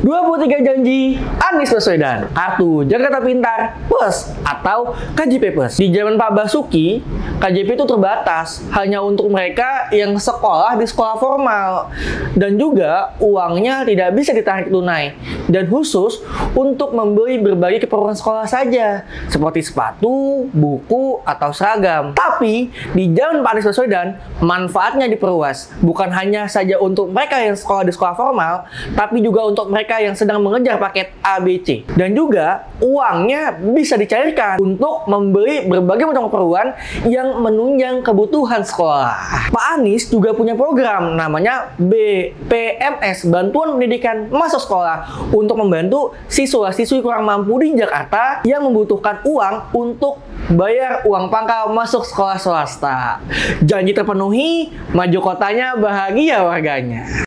23 janji Anies Baswedan Kartu Jakarta Pintar Plus atau KJP Plus. Di zaman Pak Basuki, KJP itu terbatas Hanya untuk mereka yang sekolah di sekolah formal. Dan juga uangnya tidak bisa ditarik tunai. Dan khusus untuk membeli berbagai keperluan sekolah saja Seperti sepatu, buku, atau seragam. Tapi di zaman Pak Anies Baswedan manfaatnya diperluas. Bukan hanya saja untuk mereka yang sekolah di sekolah formal Tapi juga untuk mereka mereka yang sedang mengejar paket ABC. Dan juga uangnya bisa dicairkan untuk membeli berbagai macam keperluan yang menunjang kebutuhan sekolah. Pak Anies juga punya program namanya BPMS, Bantuan Pendidikan Masa Sekolah, untuk membantu siswa-siswi kurang mampu di Jakarta yang membutuhkan uang untuk bayar uang pangkal masuk sekolah swasta. Janji terpenuhi, maju kotanya bahagia warganya.